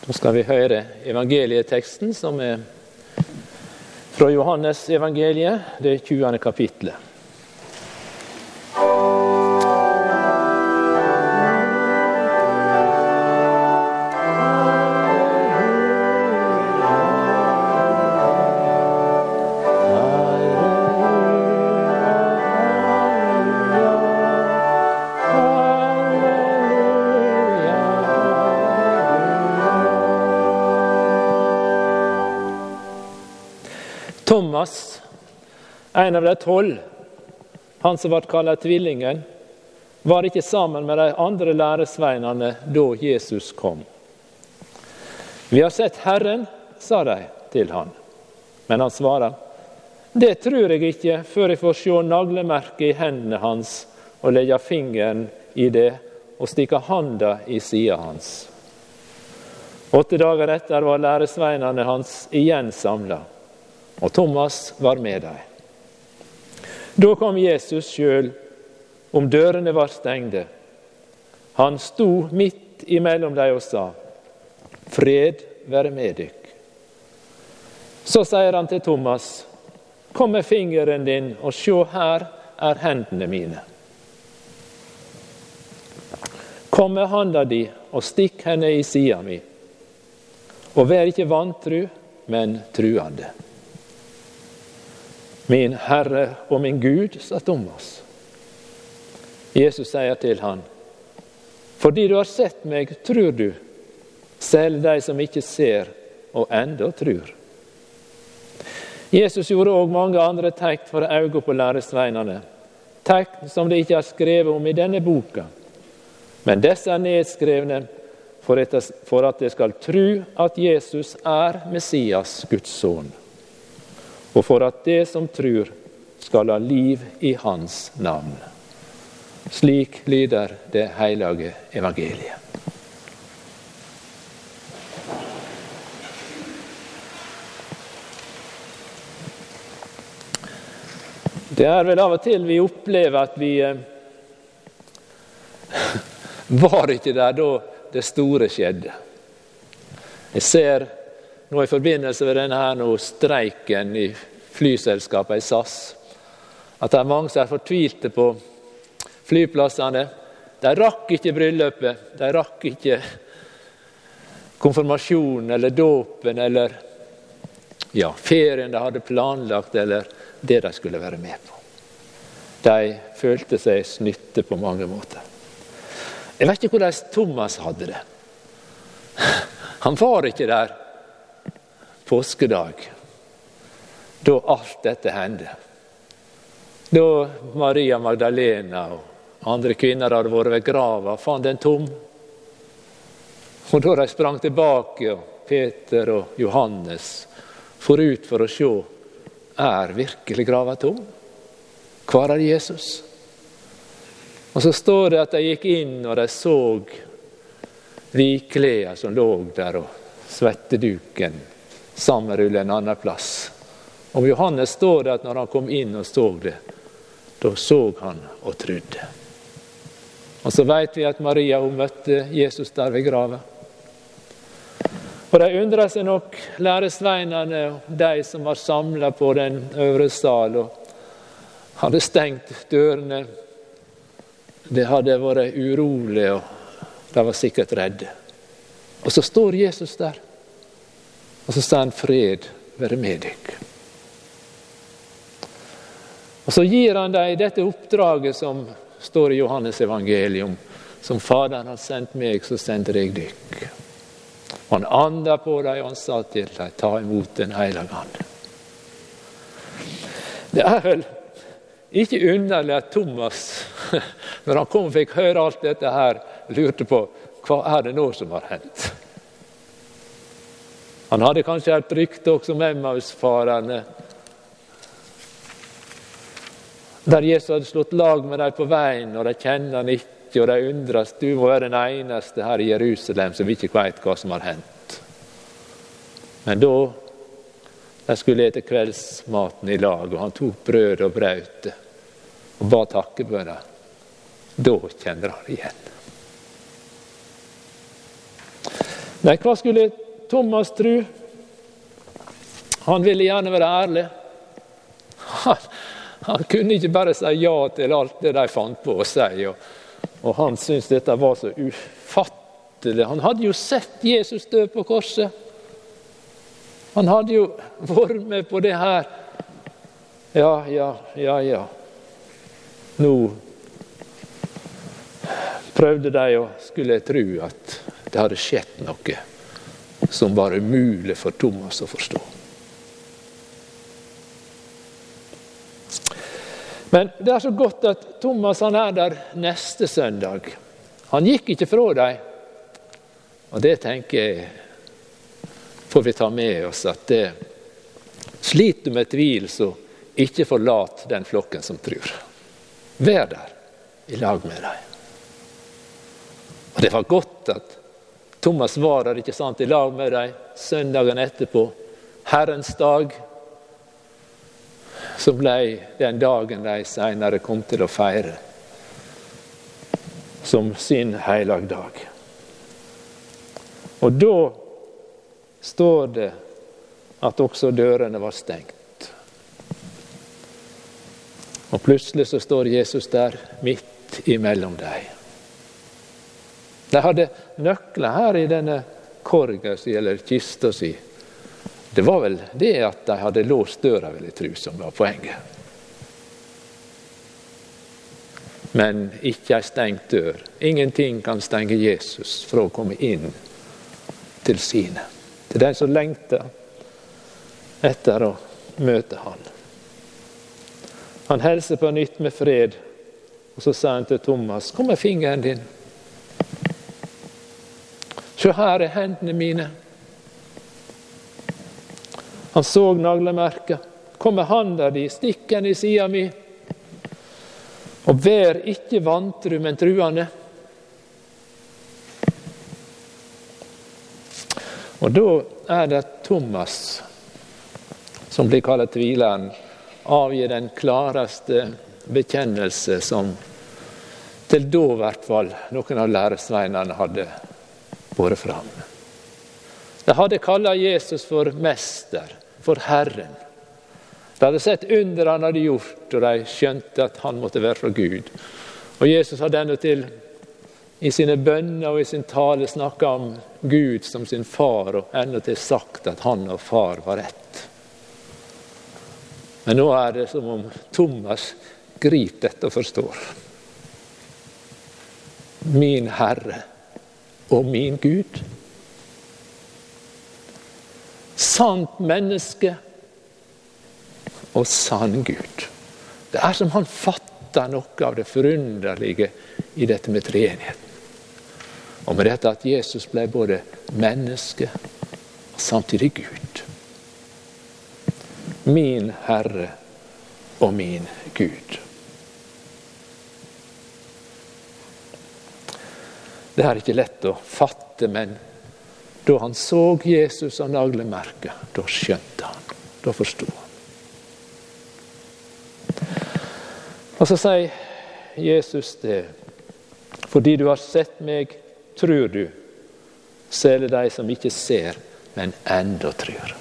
Nå skal vi høre evangelieteksten, som er fra Johannes evangeliet, det 20. kapittelet. Thomas, en av de tolv, han som ble kalt tvillingen, var ikke sammen med de andre læresveinene da Jesus kom. Vi har sett Herren, sa de til han. Men han svarer, det tror jeg ikke før jeg får se naglemerket i hendene hans og legge fingeren i det og stikke handa i sida hans. Åtte dager etter var læresveinene hans igjen samla og Thomas var med dem. Da kom Jesus sjøl, om dørene var stengde. Han sto midt imellom dem og sa, Fred være med dykk. Så sier han til Thomas, Kom med fingeren din og sjå her er hendene mine. Kom med handa di og stikk henne i sida mi. Og vær ikke vantru, men truende. Min Herre og min Gud, sa Thomas. Jesus sier til han, fordi du har sett meg, tror du, selv de som ikke ser og enda tror. Jesus gjorde òg mange andre tegn for øynene på læresveinene, tegn som det ikke er skrevet om i denne boka. Men disse er nedskrevne for at de skal tro at Jesus er Messias, Guds sønn og for at det som tror, skal ha liv i Hans navn. Slik lyder det hellige evangeliet. Det er vel av og til vi opplever at vi eh, var ikke der da det store skjedde. Jeg ser nå i forbindelse med denne her nå, streiken i flyselskapet i SAS, at det er mange som er fortvilte på flyplassene. De rakk ikke bryllupet, de rakk ikke konfirmasjonen eller dåpen eller ja, ferien de hadde planlagt, eller det de skulle være med på. De følte seg snytte på mange måter. Jeg vet ikke hvordan Thomas hadde det. Han var ikke der påskedag, da alt dette hendte. Da Maria Magdalena og andre kvinner hadde vært ved grava, fant den tom. Og da de sprang tilbake, og Peter og Johannes for ut for å se er virkelig grava tom. Hvor er Jesus? Og Så står det at de gikk inn og de så vikklærne som lå der, og svetteduken sammenrulle en annen plass. Om Johannes står det at når han kom inn og så det, da så han og trodde. Og så vet vi at Maria hun møtte Jesus der ved grava. Og De undra seg nok, læresveinene de som var samla på den øvre sal og hadde stengt dørene. Det hadde vært urolig, og de var sikkert redde. Og så står Jesus der. Og så sa han 'fred være med deg'. Og Så gir han dem dette oppdraget som står i Johannes evangelium. Som Faderen har sendt meg, så sender jeg dykk. Han anda på dem, og han sa til dem 'ta imot Den hellige ande'. Det er vel ikke underlig at Thomas, når han kom og fikk høre alt dette her, lurte på hva er det nå som har hendt. Han hadde kanskje et rykte også om Emmausfarerne, der Jesus hadde slått lag med dem på veien, og de kjenner han ikke, og de undres du må være den eneste her i Jerusalem som ikke vet hva som har hendt. Men da de skulle ete kveldsmaten i lag, og han tok brødet og brøt det og ba takkebønner, da kjenner han igjen. Nei, hva skulle Thomas tro? Han ville gjerne være ærlig. Han, han, kunne ikke bare si ja til alt det de fant på å si. Og, og han syntes dette var så ufattelig. Han hadde jo sett Jesus dø på korset. Han hadde jo vært med på det her. Ja, ja, ja, ja. Nå prøvde de å skulle tro at det hadde skjedd noe som var umulig for Thomas å forstå. Men det er så godt at Thomas han er der neste søndag. Han gikk ikke fra dem. Og det tenker jeg får vi ta med oss, at det, sliter du med tvil, så ikke forlat den flokken som tror. Vær der i lag med dem. Og Det var godt at Thomas var der ikke sant, i lag med dem søndagen etterpå. Herrens dag, som ble den dagen de senere kom til å feire som sin helligdag. Og da står det at også dørene var stengt. Og plutselig så står Jesus der midt imellom dem. De hadde nøkler her i denne korga si, eller kista si. Det var vel det at de hadde låst døra, vil jeg tro, som var poenget. Men ikke ei stengt dør. Ingenting kan stenge Jesus fra å komme inn til sine. Til den som lengter etter å møte Han. Han hilser på nytt med fred, og så sa han til Thomas, 'Kom med fingeren din.' Se, her er hendene mine. Han så naglemerket. Kom med handa di, stikk den i sida mi. Og vær ikke vantru, men truende. Og da er det Thomas, som blir kalt tvileren, avgir den klareste bekjennelse som til da i hvert fall noen av læresveinene hadde båret fram. De hadde kalla Jesus for mester, for Herren. De hadde sett under han hadde gjort, og de skjønte at han måtte være fra Gud. Og Jesus hadde endatil til i sine bønner og i sin tale snakka om Gud som sin far, og endatil til sagt at han og far var ett. Men nå er det som om Thomas griper dette og forstår. Min Herre og min Gud. Sant menneske og sann Gud. Det er som han fatter noe av det forunderlige i dette med treenigheten. Og med dette at Jesus ble både menneske og samtidig Gud. Min Herre og min Gud. Det er ikke lett å fatte, men da han så Jesus av naglemerket, da skjønte han. Da forsto han. Og så sier Jesus det. Fordi du har sett meg, tror du. Det de som ikke ser, men enda tror.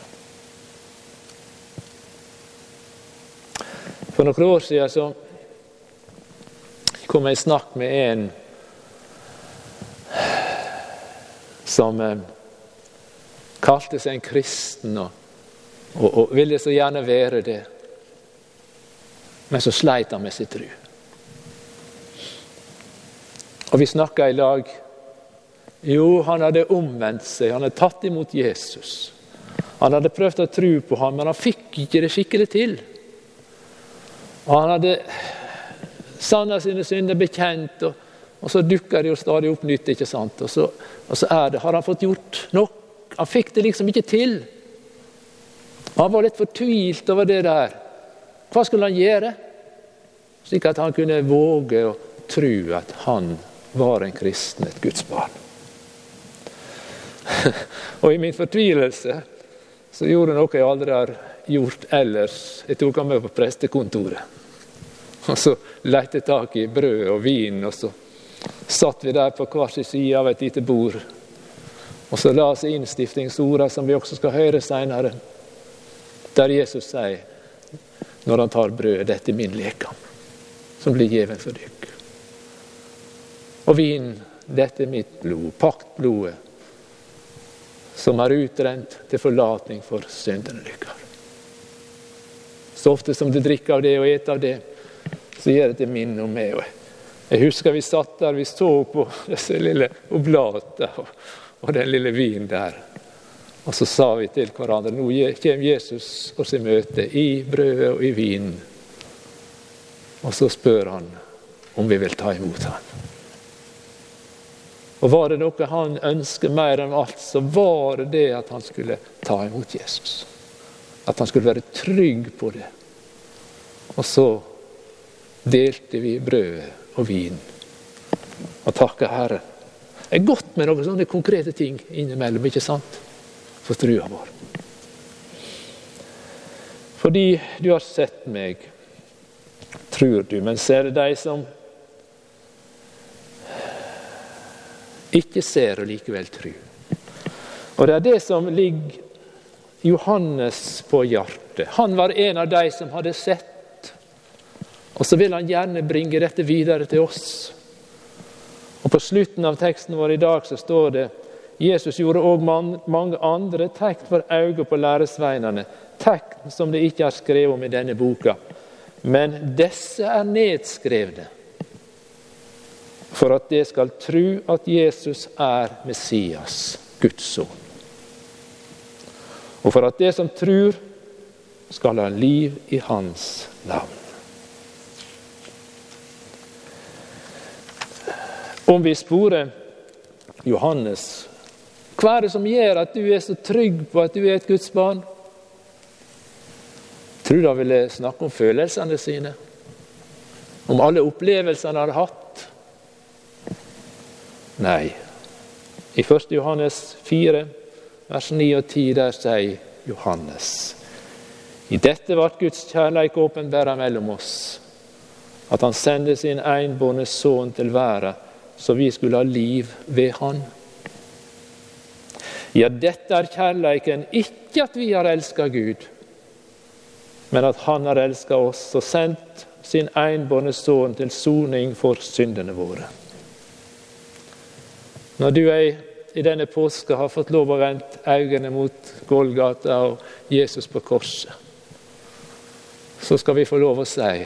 For noen år siden så kom jeg i snakk med en som eh, kalte seg en kristen og, og, og, ville så gjerne være det. Men så sleit han med sin tru. Og vi snakka i lag. Jo, han hadde omvendt seg, han hadde tatt imot Jesus. Han hadde prøvd å tro på ham, men han fikk ikke det skikkelig til. Og Han hadde sanna sine synder bekjent. og og så dukker det jo stadig opp nytt. ikke sant? Og så, og så er det, har han fått gjort nok. Han fikk det liksom ikke til. Han var litt fortvilt over det der. Hva skulle han gjøre? Slik at han kunne våge å tro at han var en kristen, et Guds barn. og i min fortvilelse så gjorde jeg noe jeg aldri har gjort ellers. Jeg tok han med på prestekontoret. Og så lette tak i brød og vin, og så satt vi der på hver sin side av et lite bord. Og så la oss innstiftingsorda som vi også skal høre seinere, der Jesus sier når han tar brødet, dette er min lekam, som blir gjeven for dykk. Og vin, dette er mitt blod, paktblodet, som er utrent til forlatning for syndene deres. Så ofte som du drikker av det og eter av det, så gjør det til minne om meg. Jeg husker vi satt der, vi så på disse lille oblatene og, og den lille vinen der. Og så sa vi til hverandre nå kommer Jesus oss i møte i brødet og i vinen. Og så spør han om vi vil ta imot ham. Og Var det noe han ønsket mer enn alt, så var det det at han skulle ta imot Jesus. At han skulle være trygg på det. Og så delte vi brødet og vin og takke Herren. Det er godt med noen sånne konkrete ting innimellom, ikke sant? For trua vår. Fordi du har sett meg, tror du, men ser de som ikke ser og likevel tru. Og Det er det som ligger Johannes på hjertet. Han var en av de som hadde sett. Og så vil han gjerne bringe dette videre til oss. Og På slutten av teksten vår i dag så står det Jesus gjorde òg mange andre tegn for øynene på læresveinene, tegn som det ikke er skrevet om i denne boka. Men disse er nedskrevne for at de skal tru at Jesus er Messias, Guds sønn. Og for at de som trur, skal ha liv i hans navn. Om vi sporer Johannes, hva er det som gjør at du er så trygg på at du er et Guds barn? Tror du han ville snakke om følelsene sine? Om alle opplevelsene han har hatt? Nei. I 1. Johannes 4, vers 9 og 10, der sier Johannes I dette ble Guds kjærleik åpenbæra mellom oss, at Han sendte sin enbårne sønn til verden, så vi skulle ha liv ved Han. Ja, dette er kjærleiken, ikke at vi har elska Gud, men at Han har elska oss og sendt sin enbårne sønn til soning for syndene våre. Når du ei, i denne påska har fått lov å vente øynene mot Golgata og Jesus på korset, så skal vi få lov å si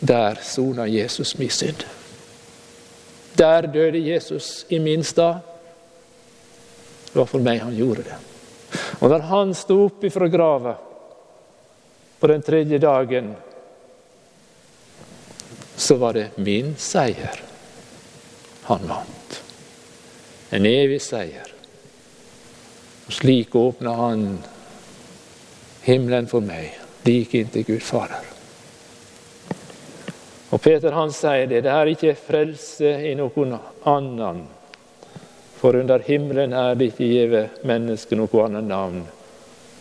der sona Jesus min synd. Der døde Jesus i min stad. Det var for meg han gjorde det. Og når han sto opp ifra grava på den tredje dagen, så var det min seier han vant. En evig seier. Og Slik åpna han himmelen for meg, like inntil Gud Fader. Og Peter han sier det, det er ikke frelse i noen annen. For under himmelen er det ikke gitt mennesket noe annet navn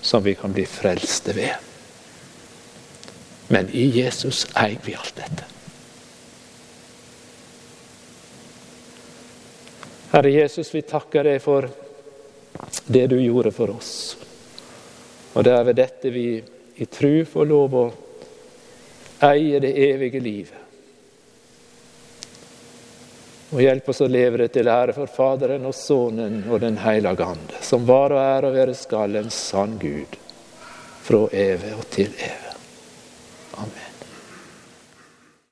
som vi kan bli frelste ved. Men i Jesus eier vi alt dette. Herre Jesus, vi takker deg for det du gjorde for oss. Og det er ved dette vi i tru får lov å eie det evige livet. Og hjelp oss å leve det til ære for Faderen og Sønnen og Den hellige Ande, som var og er og være skal en sann Gud, fra evig og til evig.